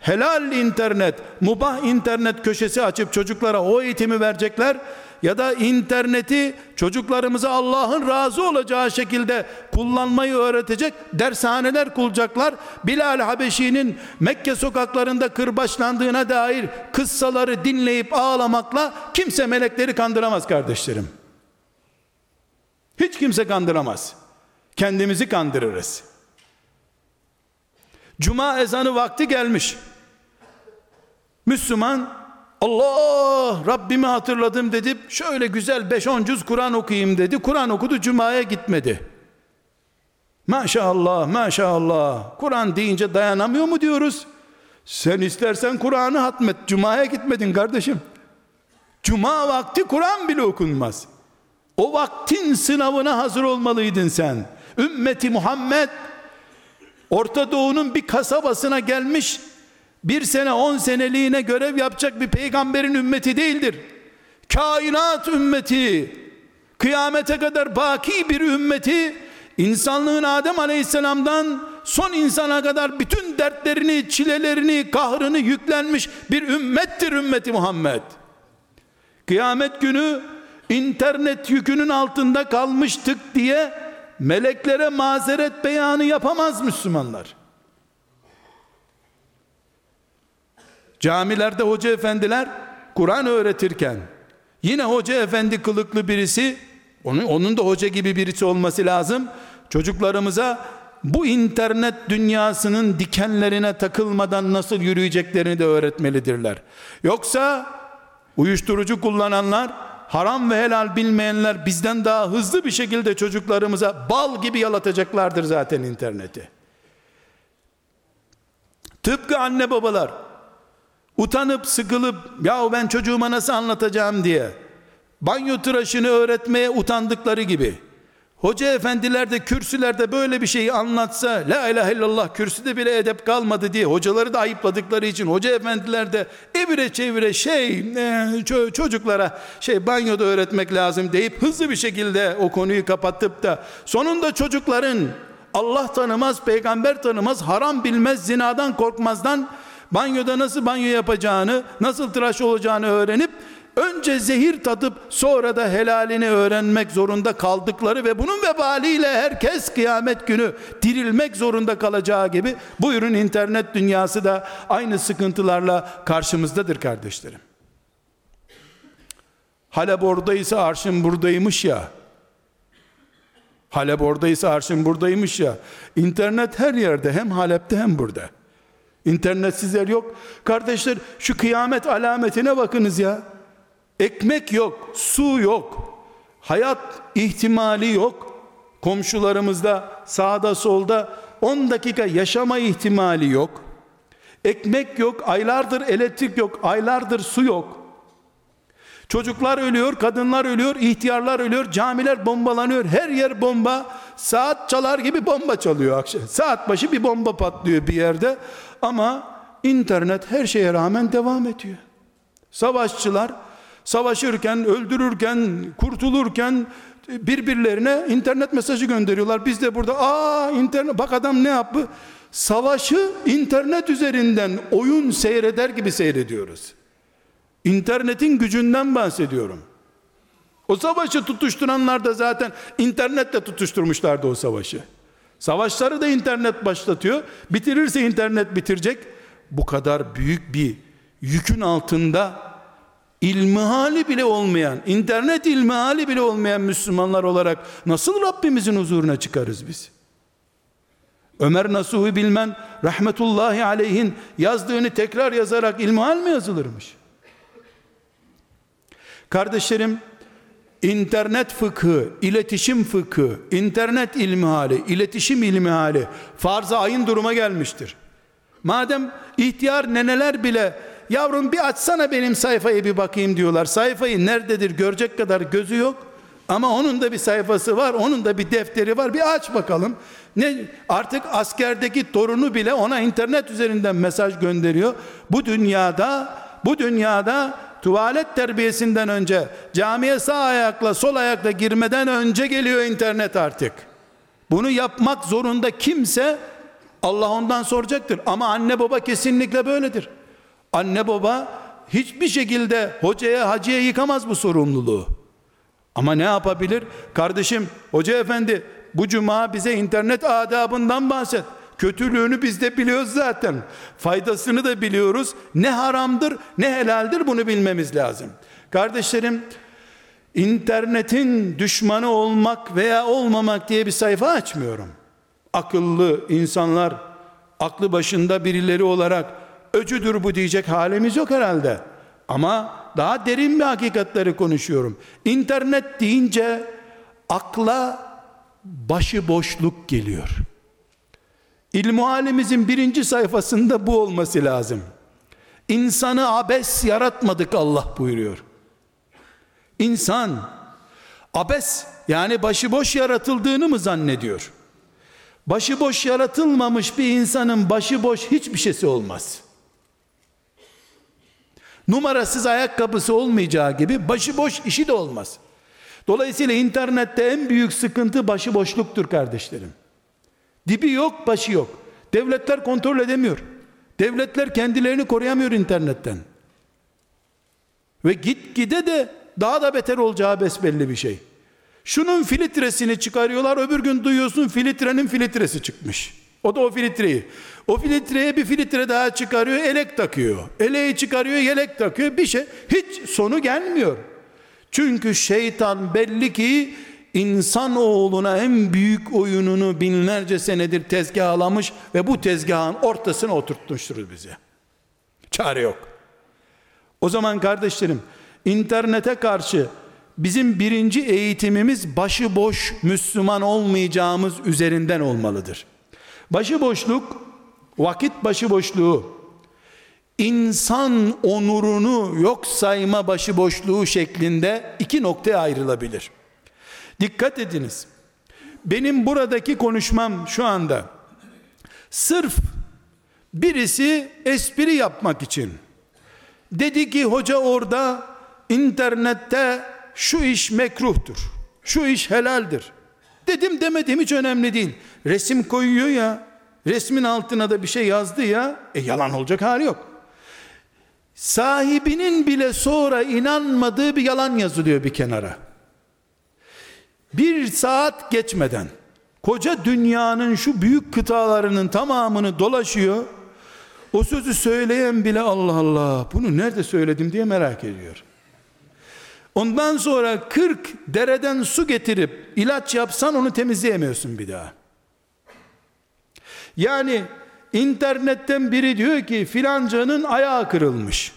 helal internet, mubah internet köşesi açıp çocuklara o eğitimi verecekler ya da interneti çocuklarımıza Allah'ın razı olacağı şekilde kullanmayı öğretecek dershaneler kuracaklar. Bilal Habeşi'nin Mekke sokaklarında kırbaçlandığına dair kıssaları dinleyip ağlamakla kimse melekleri kandıramaz kardeşlerim. Hiç kimse kandıramaz. Kendimizi kandırırız. Cuma ezanı vakti gelmiş. Müslüman Allah Rabbimi hatırladım dedi. Şöyle güzel 5-10 cüz Kur'an okuyayım dedi. Kur'an okudu Cuma'ya gitmedi. Maşallah maşallah. Kur'an deyince dayanamıyor mu diyoruz? Sen istersen Kur'an'ı hatmet. Cuma'ya gitmedin kardeşim. Cuma vakti Kur'an bile okunmaz. O vaktin sınavına hazır olmalıydın sen. Ümmeti Muhammed Orta Doğu'nun bir kasabasına gelmiş bir sene on seneliğine görev yapacak bir peygamberin ümmeti değildir. Kainat ümmeti, kıyamete kadar baki bir ümmeti, insanlığın Adem aleyhisselamdan son insana kadar bütün dertlerini, çilelerini, kahrını yüklenmiş bir ümmettir ümmeti Muhammed. Kıyamet günü internet yükünün altında kalmıştık diye meleklere mazeret beyanı yapamaz Müslümanlar. Camilerde hoca efendiler Kur'an öğretirken yine hoca efendi kılıklı birisi onun, onun da hoca gibi birisi olması lazım. Çocuklarımıza bu internet dünyasının dikenlerine takılmadan nasıl yürüyeceklerini de öğretmelidirler. Yoksa uyuşturucu kullananlar, haram ve helal bilmeyenler bizden daha hızlı bir şekilde çocuklarımıza bal gibi yalatacaklardır zaten interneti. Tıpkı anne babalar utanıp sıkılıp ya ben çocuğuma nasıl anlatacağım? diye. Banyo tıraşını öğretmeye utandıkları gibi. Hoca efendiler de kürsülerde böyle bir şeyi anlatsa la ilahe illallah kürsüde bile edep kalmadı diye hocaları da ayıpladıkları için hoca efendiler de evire çevire şey e, çocuklara şey banyoda öğretmek lazım deyip hızlı bir şekilde o konuyu kapatıp da sonunda çocukların Allah tanımaz, peygamber tanımaz, haram bilmez, zinadan korkmazdan banyoda nasıl banyo yapacağını, nasıl tıraş olacağını öğrenip önce zehir tadıp sonra da helalini öğrenmek zorunda kaldıkları ve bunun vebaliyle herkes kıyamet günü dirilmek zorunda kalacağı gibi buyurun internet dünyası da aynı sıkıntılarla karşımızdadır kardeşlerim. Halep oradaysa arşın buradaymış ya. Halep oradaysa arşın buradaymış ya. İnternet her yerde hem Halep'te hem burada. İnternetsiz yer yok. Kardeşler şu kıyamet alametine bakınız ya. Ekmek yok, su yok. Hayat ihtimali yok. Komşularımızda sağda solda 10 dakika yaşama ihtimali yok. Ekmek yok, aylardır elektrik yok, aylardır su yok. Çocuklar ölüyor, kadınlar ölüyor, ihtiyarlar ölüyor, camiler bombalanıyor. Her yer bomba. Saat çalar gibi bomba çalıyor akşam. Saat başı bir bomba patlıyor bir yerde. Ama internet her şeye rağmen devam ediyor. Savaşçılar savaşırken, öldürürken, kurtulurken birbirlerine internet mesajı gönderiyorlar. Biz de burada aa internet bak adam ne yaptı? Savaşı internet üzerinden oyun seyreder gibi seyrediyoruz. İnternetin gücünden bahsediyorum. O savaşı tutuşturanlar da zaten internetle tutuşturmuşlardı o savaşı. Savaşları da internet başlatıyor. Bitirirse internet bitirecek. Bu kadar büyük bir yükün altında ilmihali bile olmayan, internet ilmihali bile olmayan Müslümanlar olarak nasıl Rabbimizin huzuruna çıkarız biz? Ömer Nasuhi Bilmen rahmetullahi aleyhin yazdığını tekrar yazarak ilmihal mi yazılırmış? Kardeşlerim internet fıkhı, iletişim fıkhı, internet ilmihali, iletişim ilmihali farz ayın duruma gelmiştir. Madem ihtiyar neneler bile yavrum bir açsana benim sayfayı bir bakayım diyorlar. Sayfayı nerededir görecek kadar gözü yok. Ama onun da bir sayfası var, onun da bir defteri var. Bir aç bakalım. Ne artık askerdeki torunu bile ona internet üzerinden mesaj gönderiyor. Bu dünyada bu dünyada tuvalet terbiyesinden önce camiye sağ ayakla sol ayakla girmeden önce geliyor internet artık. Bunu yapmak zorunda kimse Allah ondan soracaktır. Ama anne baba kesinlikle böyledir. Anne baba hiçbir şekilde hocaya hacıya yıkamaz bu sorumluluğu. Ama ne yapabilir? Kardeşim hoca efendi bu cuma bize internet adabından bahset. Kötülüğünü biz de biliyoruz zaten. Faydasını da biliyoruz. Ne haramdır ne helaldir bunu bilmemiz lazım. Kardeşlerim internetin düşmanı olmak veya olmamak diye bir sayfa açmıyorum. Akıllı insanlar aklı başında birileri olarak öcüdür bu diyecek halimiz yok herhalde. Ama daha derin bir hakikatleri konuşuyorum. İnternet deyince akla başıboşluk geliyor. İlmuhalimizin birinci sayfasında bu olması lazım. İnsanı abes yaratmadık Allah buyuruyor. İnsan abes yani başıboş yaratıldığını mı zannediyor? Başıboş yaratılmamış bir insanın başıboş hiçbir şeysi olmaz. Numarasız ayakkabısı olmayacağı gibi başıboş işi de olmaz. Dolayısıyla internette en büyük sıkıntı başıboşluktur kardeşlerim. Dibi yok, başı yok. Devletler kontrol edemiyor. Devletler kendilerini koruyamıyor internetten. Ve git gide de daha da beter olacağı besbelli bir şey. Şunun filtresini çıkarıyorlar, öbür gün duyuyorsun filtrenin filtresi çıkmış. O da o filtreyi. O filtreye bir filtre daha çıkarıyor, elek takıyor. Eleği çıkarıyor, yelek takıyor. Bir şey hiç sonu gelmiyor. Çünkü şeytan belli ki insan oğluna en büyük oyununu binlerce senedir tezgahlamış ve bu tezgahın ortasına oturtmuştur bize. Çare yok. O zaman kardeşlerim internete karşı bizim birinci eğitimimiz başıboş Müslüman olmayacağımız üzerinden olmalıdır. Başıboşluk, vakit başıboşluğu, insan onurunu yok sayma başıboşluğu şeklinde iki noktaya ayrılabilir. Dikkat ediniz. Benim buradaki konuşmam şu anda sırf birisi espri yapmak için dedi ki hoca orada internette şu iş mekruhtur. Şu iş helaldir. Dedim demedim hiç önemli değil. Resim koyuyor ya. Resmin altına da bir şey yazdı ya. E yalan olacak hali yok. Sahibinin bile sonra inanmadığı bir yalan yazılıyor bir kenara. Bir saat geçmeden koca dünyanın şu büyük kıtalarının tamamını dolaşıyor. O sözü söyleyen bile Allah Allah bunu nerede söyledim diye merak ediyor. Ondan sonra 40 dereden su getirip ilaç yapsan onu temizleyemiyorsun bir daha. Yani internetten biri diyor ki filancanın ayağı kırılmış.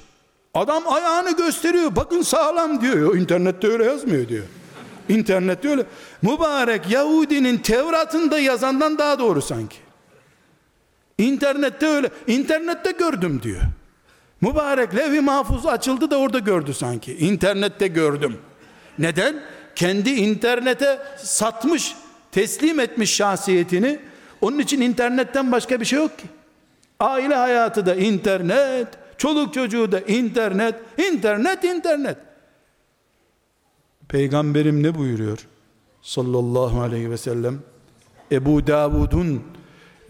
Adam ayağını gösteriyor. Bakın sağlam diyor. İnternette öyle yazmıyor diyor. İnternette öyle. Mübarek Yahudinin Tevrat'ında yazandan daha doğru sanki. İnternette öyle. İnternette gördüm diyor. Mübarek levh-i mahfuz açıldı da orada gördü sanki. İnternette gördüm. Neden? Kendi internete satmış, teslim etmiş şahsiyetini. Onun için internetten başka bir şey yok ki. Aile hayatı da internet, çoluk çocuğu da internet, internet, internet. Peygamberim ne buyuruyor? sallallahu aleyhi ve sellem. Ebu Davud'un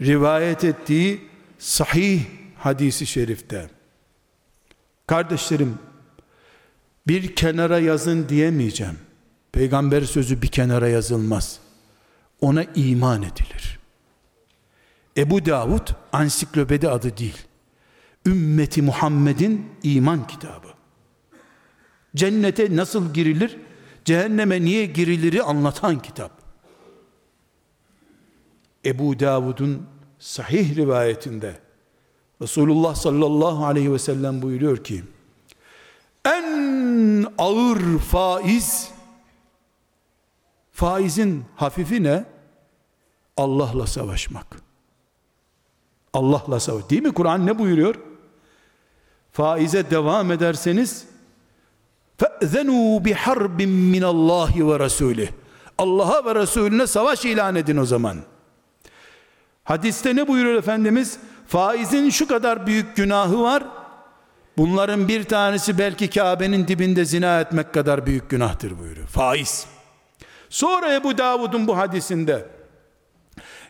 rivayet ettiği sahih hadisi şerifte. Kardeşlerim bir kenara yazın diyemeyeceğim. Peygamber sözü bir kenara yazılmaz. Ona iman edilir. Ebu Davud ansiklopedi adı değil. Ümmeti Muhammed'in iman kitabı. Cennete nasıl girilir cehenneme niye giriliri anlatan kitap Ebu Davud'un sahih rivayetinde Resulullah sallallahu aleyhi ve sellem buyuruyor ki en ağır faiz faizin hafifi ne? Allah'la savaşmak. Allah'la savaş. Değil mi? Kur'an ne buyuruyor? Faize devam ederseniz فَأْذَنُوا بِحَرْبٍ مِّنَ اللّٰهِ وَرَسُولِهِ Allah'a ve Resulüne savaş ilan edin o zaman. Hadiste ne buyuruyor Efendimiz? Faizin şu kadar büyük günahı var. Bunların bir tanesi belki Kabe'nin dibinde zina etmek kadar büyük günahtır buyuruyor. Faiz. Sonra Ebu Davud'un bu hadisinde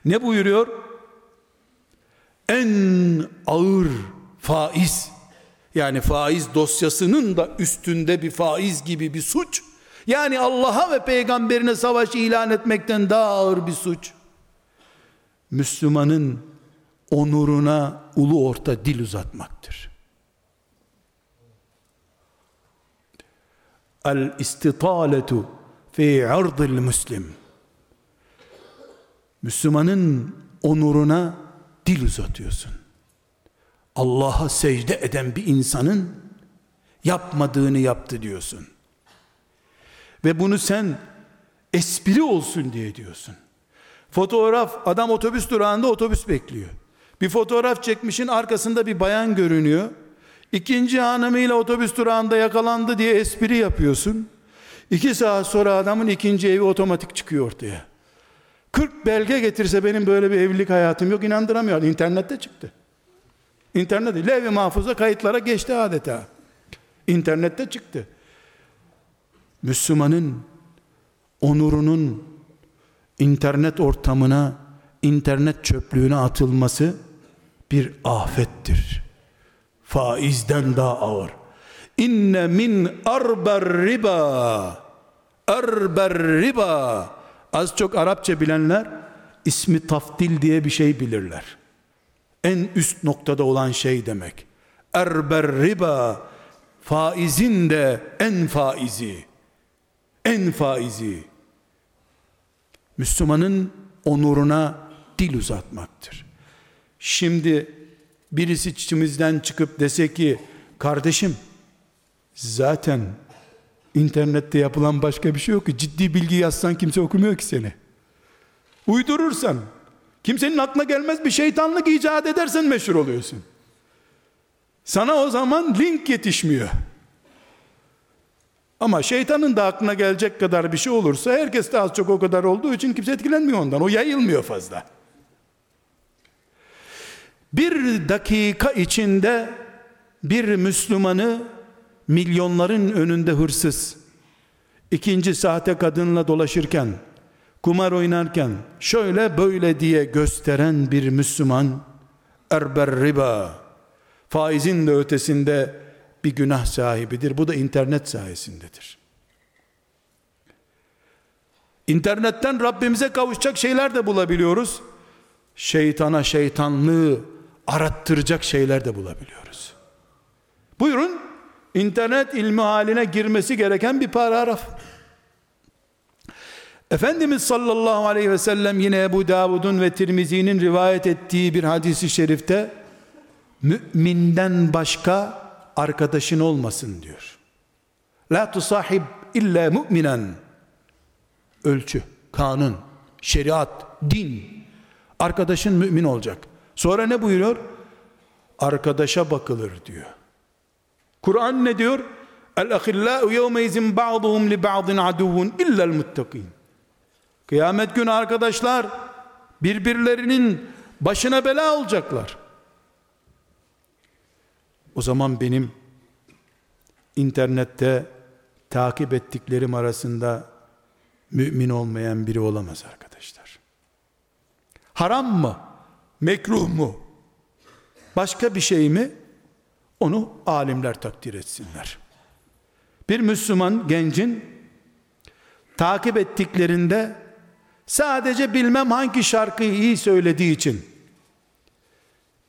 ne buyuruyor? En ağır faiz yani faiz dosyasının da üstünde bir faiz gibi bir suç. Yani Allah'a ve peygamberine savaş ilan etmekten daha ağır bir suç. Müslümanın onuruna ulu orta dil uzatmaktır. El istitaletu fi ardil müslim. Müslümanın onuruna dil uzatıyorsun. Allah'a secde eden bir insanın yapmadığını yaptı diyorsun. Ve bunu sen espri olsun diye diyorsun. Fotoğraf adam otobüs durağında otobüs bekliyor. Bir fotoğraf çekmişin arkasında bir bayan görünüyor. İkinci hanımıyla otobüs durağında yakalandı diye espri yapıyorsun. İki saat sonra adamın ikinci evi otomatik çıkıyor ortaya. 40 belge getirse benim böyle bir evlilik hayatım yok inandıramıyor. İnternette çıktı. İnternette levh-i mahfuza kayıtlara geçti adeta. İnternette çıktı. Müslümanın onurunun internet ortamına, internet çöplüğüne atılması bir afettir. Faizden daha ağır. İnne min arber riba arber riba az çok Arapça bilenler ismi taftil diye bir şey bilirler en üst noktada olan şey demek. Erber riba faizin de en faizi. En faizi. Müslümanın onuruna dil uzatmaktır. Şimdi birisi içimizden çıkıp dese ki kardeşim zaten internette yapılan başka bir şey yok ki ciddi bilgi yazsan kimse okumuyor ki seni. Uydurursan Kimsenin aklına gelmez bir şeytanlık icat edersen meşhur oluyorsun. Sana o zaman link yetişmiyor. Ama şeytanın da aklına gelecek kadar bir şey olursa herkes de az çok o kadar olduğu için kimse etkilenmiyor ondan. O yayılmıyor fazla. Bir dakika içinde bir Müslümanı milyonların önünde hırsız, ikinci sahte kadınla dolaşırken, kumar oynarken şöyle böyle diye gösteren bir Müslüman erber riba faizin de ötesinde bir günah sahibidir. Bu da internet sayesindedir. İnternetten Rabbimize kavuşacak şeyler de bulabiliyoruz. Şeytana şeytanlığı arattıracak şeyler de bulabiliyoruz. Buyurun internet ilmi haline girmesi gereken bir paragraf. Efendimiz sallallahu aleyhi ve sellem yine Ebu Davud'un ve Tirmizi'nin rivayet ettiği bir hadisi şerifte müminden başka arkadaşın olmasın diyor. La tusahib illa mu'minen ölçü, kanun, şeriat, din arkadaşın mümin olacak. Sonra ne buyuruyor? Arkadaşa bakılır diyor. Kur'an ne diyor? El ahillau yevme izin ba'duhum li ba'din aduvun illa'l muttakin. Kıyamet günü arkadaşlar birbirlerinin başına bela olacaklar. O zaman benim internette takip ettiklerim arasında mümin olmayan biri olamaz arkadaşlar. Haram mı? Mekruh mu? Başka bir şey mi? Onu alimler takdir etsinler. Bir Müslüman gencin takip ettiklerinde sadece bilmem hangi şarkıyı iyi söylediği için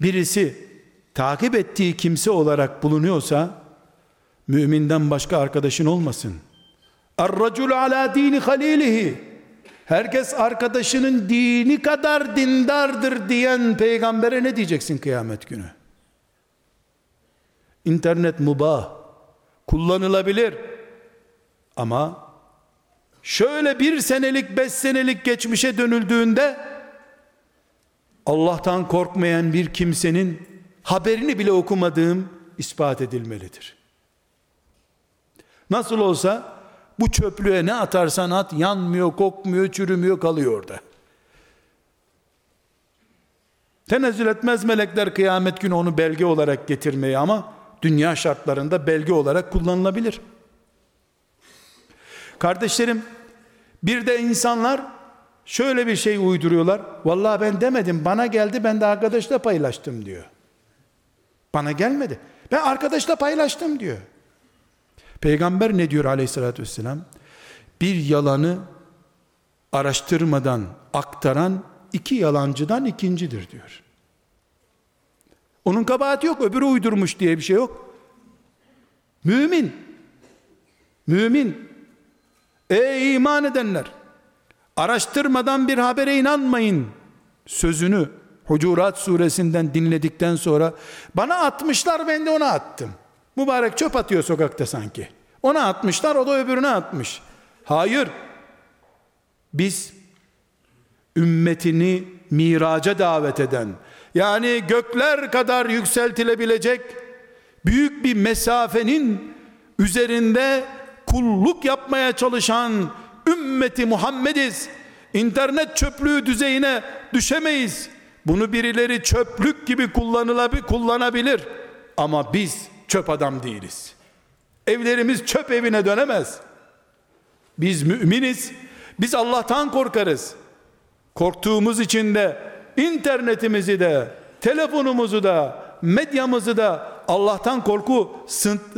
birisi takip ettiği kimse olarak bulunuyorsa müminden başka arkadaşın olmasın. Er-racul ala dini halilihi Herkes arkadaşının dini kadar dindardır diyen peygambere ne diyeceksin kıyamet günü? İnternet mubah, kullanılabilir. Ama şöyle bir senelik, beş senelik geçmişe dönüldüğünde Allah'tan korkmayan bir kimsenin haberini bile okumadığım ispat edilmelidir. Nasıl olsa bu çöplüğe ne atarsan at yanmıyor, kokmuyor, çürümüyor, kalıyor orada. Tenezzül etmez melekler kıyamet günü onu belge olarak getirmeyi ama dünya şartlarında belge olarak kullanılabilir. Kardeşlerim, bir de insanlar şöyle bir şey uyduruyorlar. Vallahi ben demedim, bana geldi ben de arkadaşla paylaştım diyor. Bana gelmedi. Ben arkadaşla paylaştım diyor. Peygamber ne diyor aleyhissalatü vesselam? Bir yalanı araştırmadan aktaran iki yalancıdan ikincidir diyor. Onun kabahati yok, öbürü uydurmuş diye bir şey yok. Mümin, mümin, ey iman edenler, araştırmadan bir habere inanmayın sözünü Hucurat suresinden dinledikten sonra bana atmışlar ben de ona attım. Mübarek çöp atıyor sokakta sanki. Ona atmışlar o da öbürüne atmış. Hayır. Biz ümmetini miraca davet eden yani gökler kadar yükseltilebilecek büyük bir mesafenin üzerinde kulluk yapmaya çalışan ümmeti Muhammediz. İnternet çöplüğü düzeyine düşemeyiz. Bunu birileri çöplük gibi kullanılabilir, kullanabilir. Ama biz çöp adam değiliz. Evlerimiz çöp evine dönemez. Biz müminiz. Biz Allah'tan korkarız. Korktuğumuz için de internetimizi de, telefonumuzu da, medyamızı da Allah'tan korku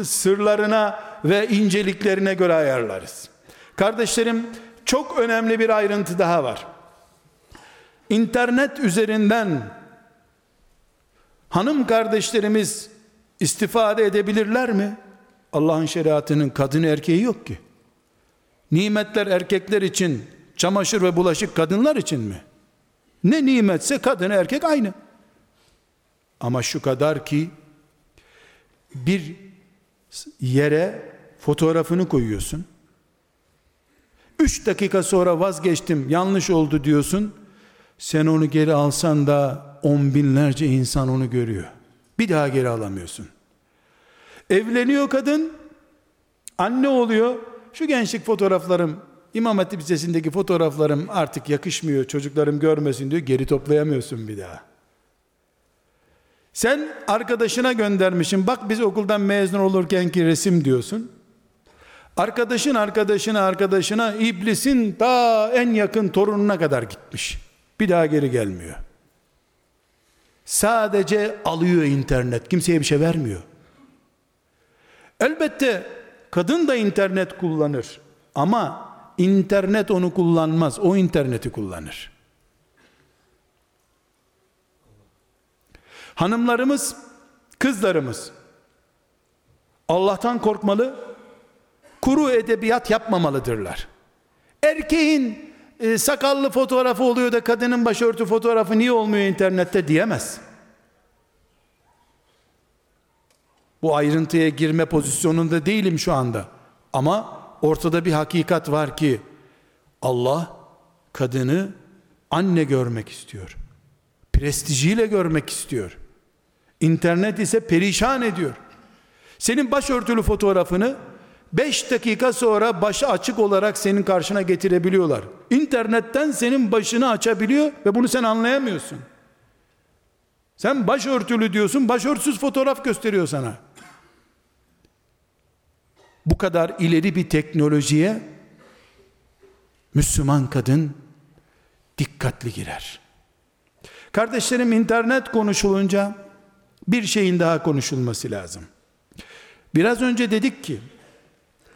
sırlarına ve inceliklerine göre ayarlarız. Kardeşlerim çok önemli bir ayrıntı daha var. İnternet üzerinden hanım kardeşlerimiz istifade edebilirler mi? Allah'ın şeriatının kadın erkeği yok ki. Nimetler erkekler için, çamaşır ve bulaşık kadınlar için mi? Ne nimetse kadın erkek aynı. Ama şu kadar ki bir yere fotoğrafını koyuyorsun. Üç dakika sonra vazgeçtim yanlış oldu diyorsun. Sen onu geri alsan da on binlerce insan onu görüyor. Bir daha geri alamıyorsun. Evleniyor kadın, anne oluyor. Şu gençlik fotoğraflarım, İmam Hatip Lisesi'ndeki fotoğraflarım artık yakışmıyor, çocuklarım görmesin diyor, geri toplayamıyorsun bir daha. Sen arkadaşına göndermişsin, bak biz okuldan mezun olurken ki resim diyorsun. Arkadaşın arkadaşına arkadaşına iblisin ta en yakın torununa kadar gitmiş. Bir daha geri gelmiyor. Sadece alıyor internet. Kimseye bir şey vermiyor. Elbette kadın da internet kullanır. Ama internet onu kullanmaz. O interneti kullanır. Hanımlarımız, kızlarımız Allah'tan korkmalı, kuru edebiyat yapmamalıdırlar. Erkeğin e, sakallı fotoğrafı oluyor da kadının başörtü fotoğrafı niye olmuyor internette diyemez. Bu ayrıntıya girme pozisyonunda değilim şu anda. Ama ortada bir hakikat var ki Allah kadını anne görmek istiyor. Prestijiyle görmek istiyor. İnternet ise perişan ediyor. Senin başörtülü fotoğrafını 5 dakika sonra başı açık olarak senin karşına getirebiliyorlar. İnternetten senin başını açabiliyor ve bunu sen anlayamıyorsun. Sen başörtülü diyorsun, başörtüsüz fotoğraf gösteriyor sana. Bu kadar ileri bir teknolojiye Müslüman kadın dikkatli girer. Kardeşlerim internet konuşulunca bir şeyin daha konuşulması lazım. Biraz önce dedik ki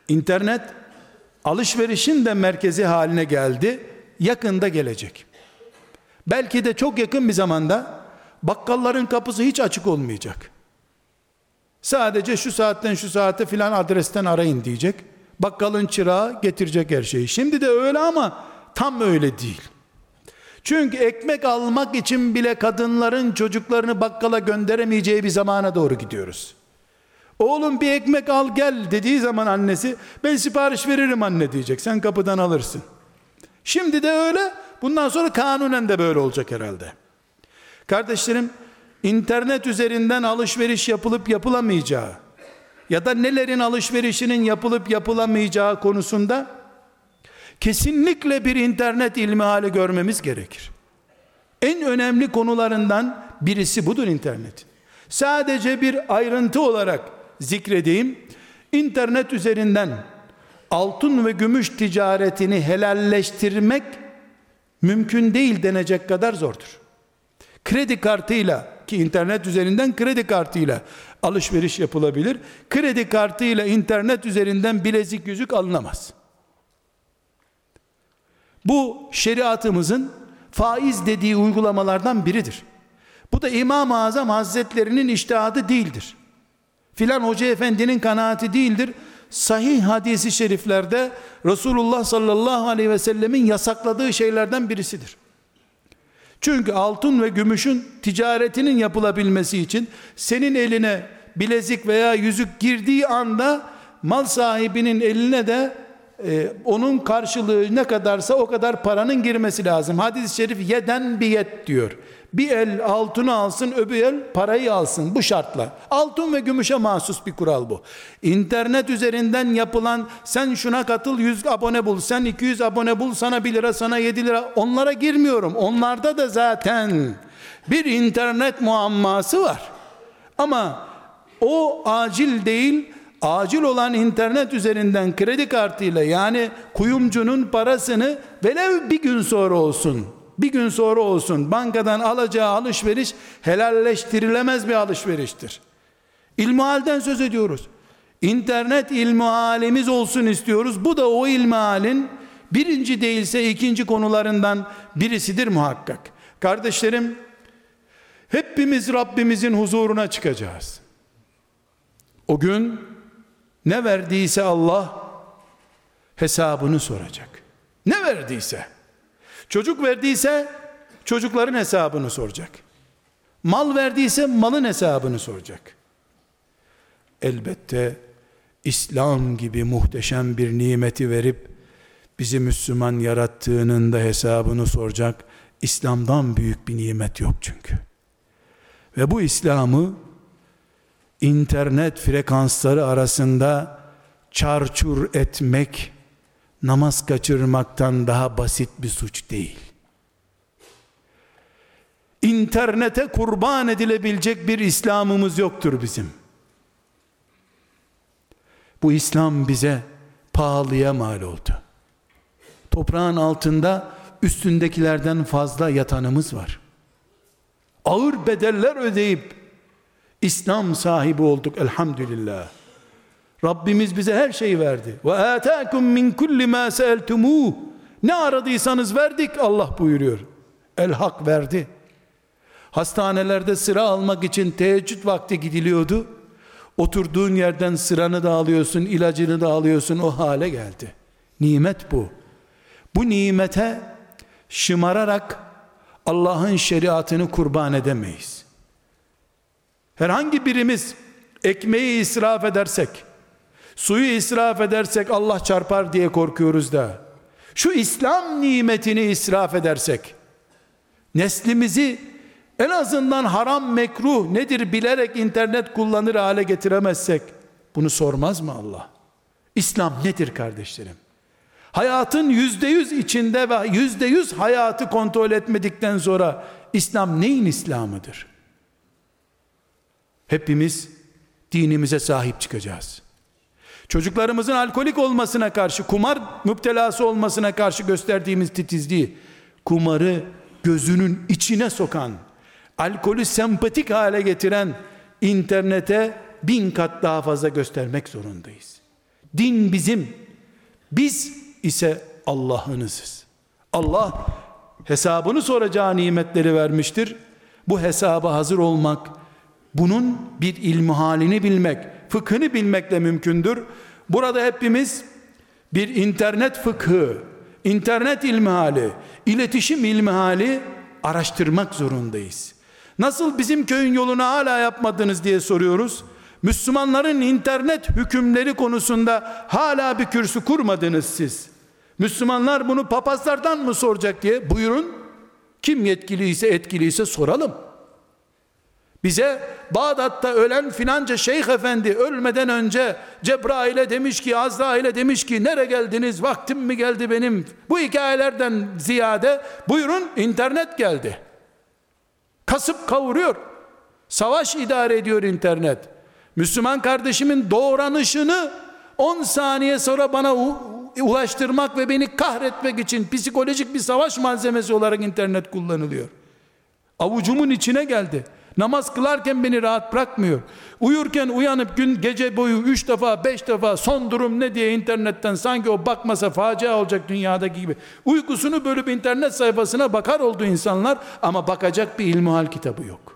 internet alışverişin de merkezi haline geldi. Yakında gelecek. Belki de çok yakın bir zamanda bakkalların kapısı hiç açık olmayacak. Sadece şu saatten şu saate filan adresten arayın diyecek. Bakkalın çırağı getirecek her şeyi. Şimdi de öyle ama tam öyle değil. Çünkü ekmek almak için bile kadınların çocuklarını bakkala gönderemeyeceği bir zamana doğru gidiyoruz. Oğlum bir ekmek al gel dediği zaman annesi ben sipariş veririm anne diyecek. Sen kapıdan alırsın. Şimdi de öyle. Bundan sonra kanunen de böyle olacak herhalde. Kardeşlerim internet üzerinden alışveriş yapılıp yapılamayacağı ya da nelerin alışverişinin yapılıp yapılamayacağı konusunda kesinlikle bir internet ilmi hali görmemiz gerekir. En önemli konularından birisi budur internet. Sadece bir ayrıntı olarak zikredeyim. İnternet üzerinden altın ve gümüş ticaretini helalleştirmek mümkün değil denecek kadar zordur. Kredi kartıyla ki internet üzerinden kredi kartıyla alışveriş yapılabilir. Kredi kartıyla internet üzerinden bilezik yüzük alınamaz. Bu şeriatımızın faiz dediği uygulamalardan biridir. Bu da İmam-ı Azam Hazretlerinin iştihadı değildir. Filan hoca efendinin kanaati değildir. Sahih hadisi şeriflerde Resulullah sallallahu aleyhi ve sellemin yasakladığı şeylerden birisidir. Çünkü altın ve gümüşün ticaretinin yapılabilmesi için senin eline bilezik veya yüzük girdiği anda mal sahibinin eline de e, onun karşılığı ne kadarsa o kadar paranın girmesi lazım. Hadis-i şerif yeden biyet diyor. Bir el altını alsın, öbür el parayı alsın. Bu şartla. Altın ve gümüşe mahsus bir kural bu. İnternet üzerinden yapılan sen şuna katıl 100 abone bul, sen 200 abone bul, sana 1 lira, sana 7 lira. Onlara girmiyorum. Onlarda da zaten bir internet muamması var. Ama o acil değil, acil olan internet üzerinden kredi kartıyla yani kuyumcunun parasını velev bir gün sonra olsun bir gün sonra olsun bankadan alacağı alışveriş helalleştirilemez bir alışveriştir. İlmihalden söz ediyoruz. İnternet ilmihalimiz olsun istiyoruz. Bu da o ilmihalin birinci değilse ikinci konularından birisidir muhakkak. Kardeşlerim hepimiz Rabbimizin huzuruna çıkacağız. O gün ne verdiyse Allah hesabını soracak. Ne verdiyse. Çocuk verdiyse çocukların hesabını soracak. Mal verdiyse malın hesabını soracak. Elbette İslam gibi muhteşem bir nimeti verip bizi Müslüman yarattığının da hesabını soracak. İslam'dan büyük bir nimet yok çünkü. Ve bu İslam'ı internet frekansları arasında çarçur etmek namaz kaçırmaktan daha basit bir suç değil. İnternete kurban edilebilecek bir İslam'ımız yoktur bizim. Bu İslam bize pahalıya mal oldu. Toprağın altında üstündekilerden fazla yatanımız var. Ağır bedeller ödeyip İslam sahibi olduk elhamdülillah. Rabbimiz bize her şeyi verdi. Ve ataakum min kulli ma sa'altumuh. Ne aradıysanız verdik Allah buyuruyor. El hak verdi. Hastanelerde sıra almak için teheccüd vakti gidiliyordu. Oturduğun yerden sıranı da alıyorsun, ilacını da alıyorsun o hale geldi. Nimet bu. Bu nimete şımararak Allah'ın şeriatını kurban edemeyiz. Herhangi birimiz ekmeği israf edersek, Suyu israf edersek Allah çarpar diye korkuyoruz da. Şu İslam nimetini israf edersek, neslimizi en azından haram mekruh nedir bilerek internet kullanır hale getiremezsek, bunu sormaz mı Allah? İslam nedir kardeşlerim? Hayatın yüzde yüz içinde ve yüzde yüz hayatı kontrol etmedikten sonra İslam neyin İslam'ıdır? Hepimiz dinimize sahip çıkacağız. Çocuklarımızın alkolik olmasına karşı, kumar müptelası olmasına karşı gösterdiğimiz titizliği, kumarı gözünün içine sokan, alkolü sempatik hale getiren internete bin kat daha fazla göstermek zorundayız. Din bizim, biz ise Allah'ınızız. Allah hesabını soracağı nimetleri vermiştir. Bu hesaba hazır olmak, bunun bir ilmi halini bilmek, fıkhını bilmekle mümkündür. Burada hepimiz bir internet fıkhı, internet ilmihali, iletişim ilmihali araştırmak zorundayız. Nasıl bizim köyün yolunu hala yapmadınız diye soruyoruz. Müslümanların internet hükümleri konusunda hala bir kürsü kurmadınız siz. Müslümanlar bunu papazlardan mı soracak diye buyurun. Kim yetkiliyse etkiliyse soralım. Bize Bağdat'ta ölen filanca şeyh efendi ölmeden önce Cebrail'e demiş ki Azrail'e demiş ki nere geldiniz? Vaktim mi geldi benim? Bu hikayelerden ziyade buyurun internet geldi. Kasıp kavuruyor. Savaş idare ediyor internet. Müslüman kardeşimin doğranışını 10 saniye sonra bana ulaştırmak ve beni kahretmek için psikolojik bir savaş malzemesi olarak internet kullanılıyor. Avucumun içine geldi Namaz kılarken beni rahat bırakmıyor. Uyurken uyanıp gün gece boyu üç defa beş defa son durum ne diye internetten sanki o bakmasa facia olacak dünyadaki gibi. Uykusunu bölüp internet sayfasına bakar oldu insanlar ama bakacak bir ilmuhal kitabı yok.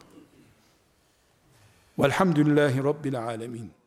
Velhamdülillahi Rabbil Alemin.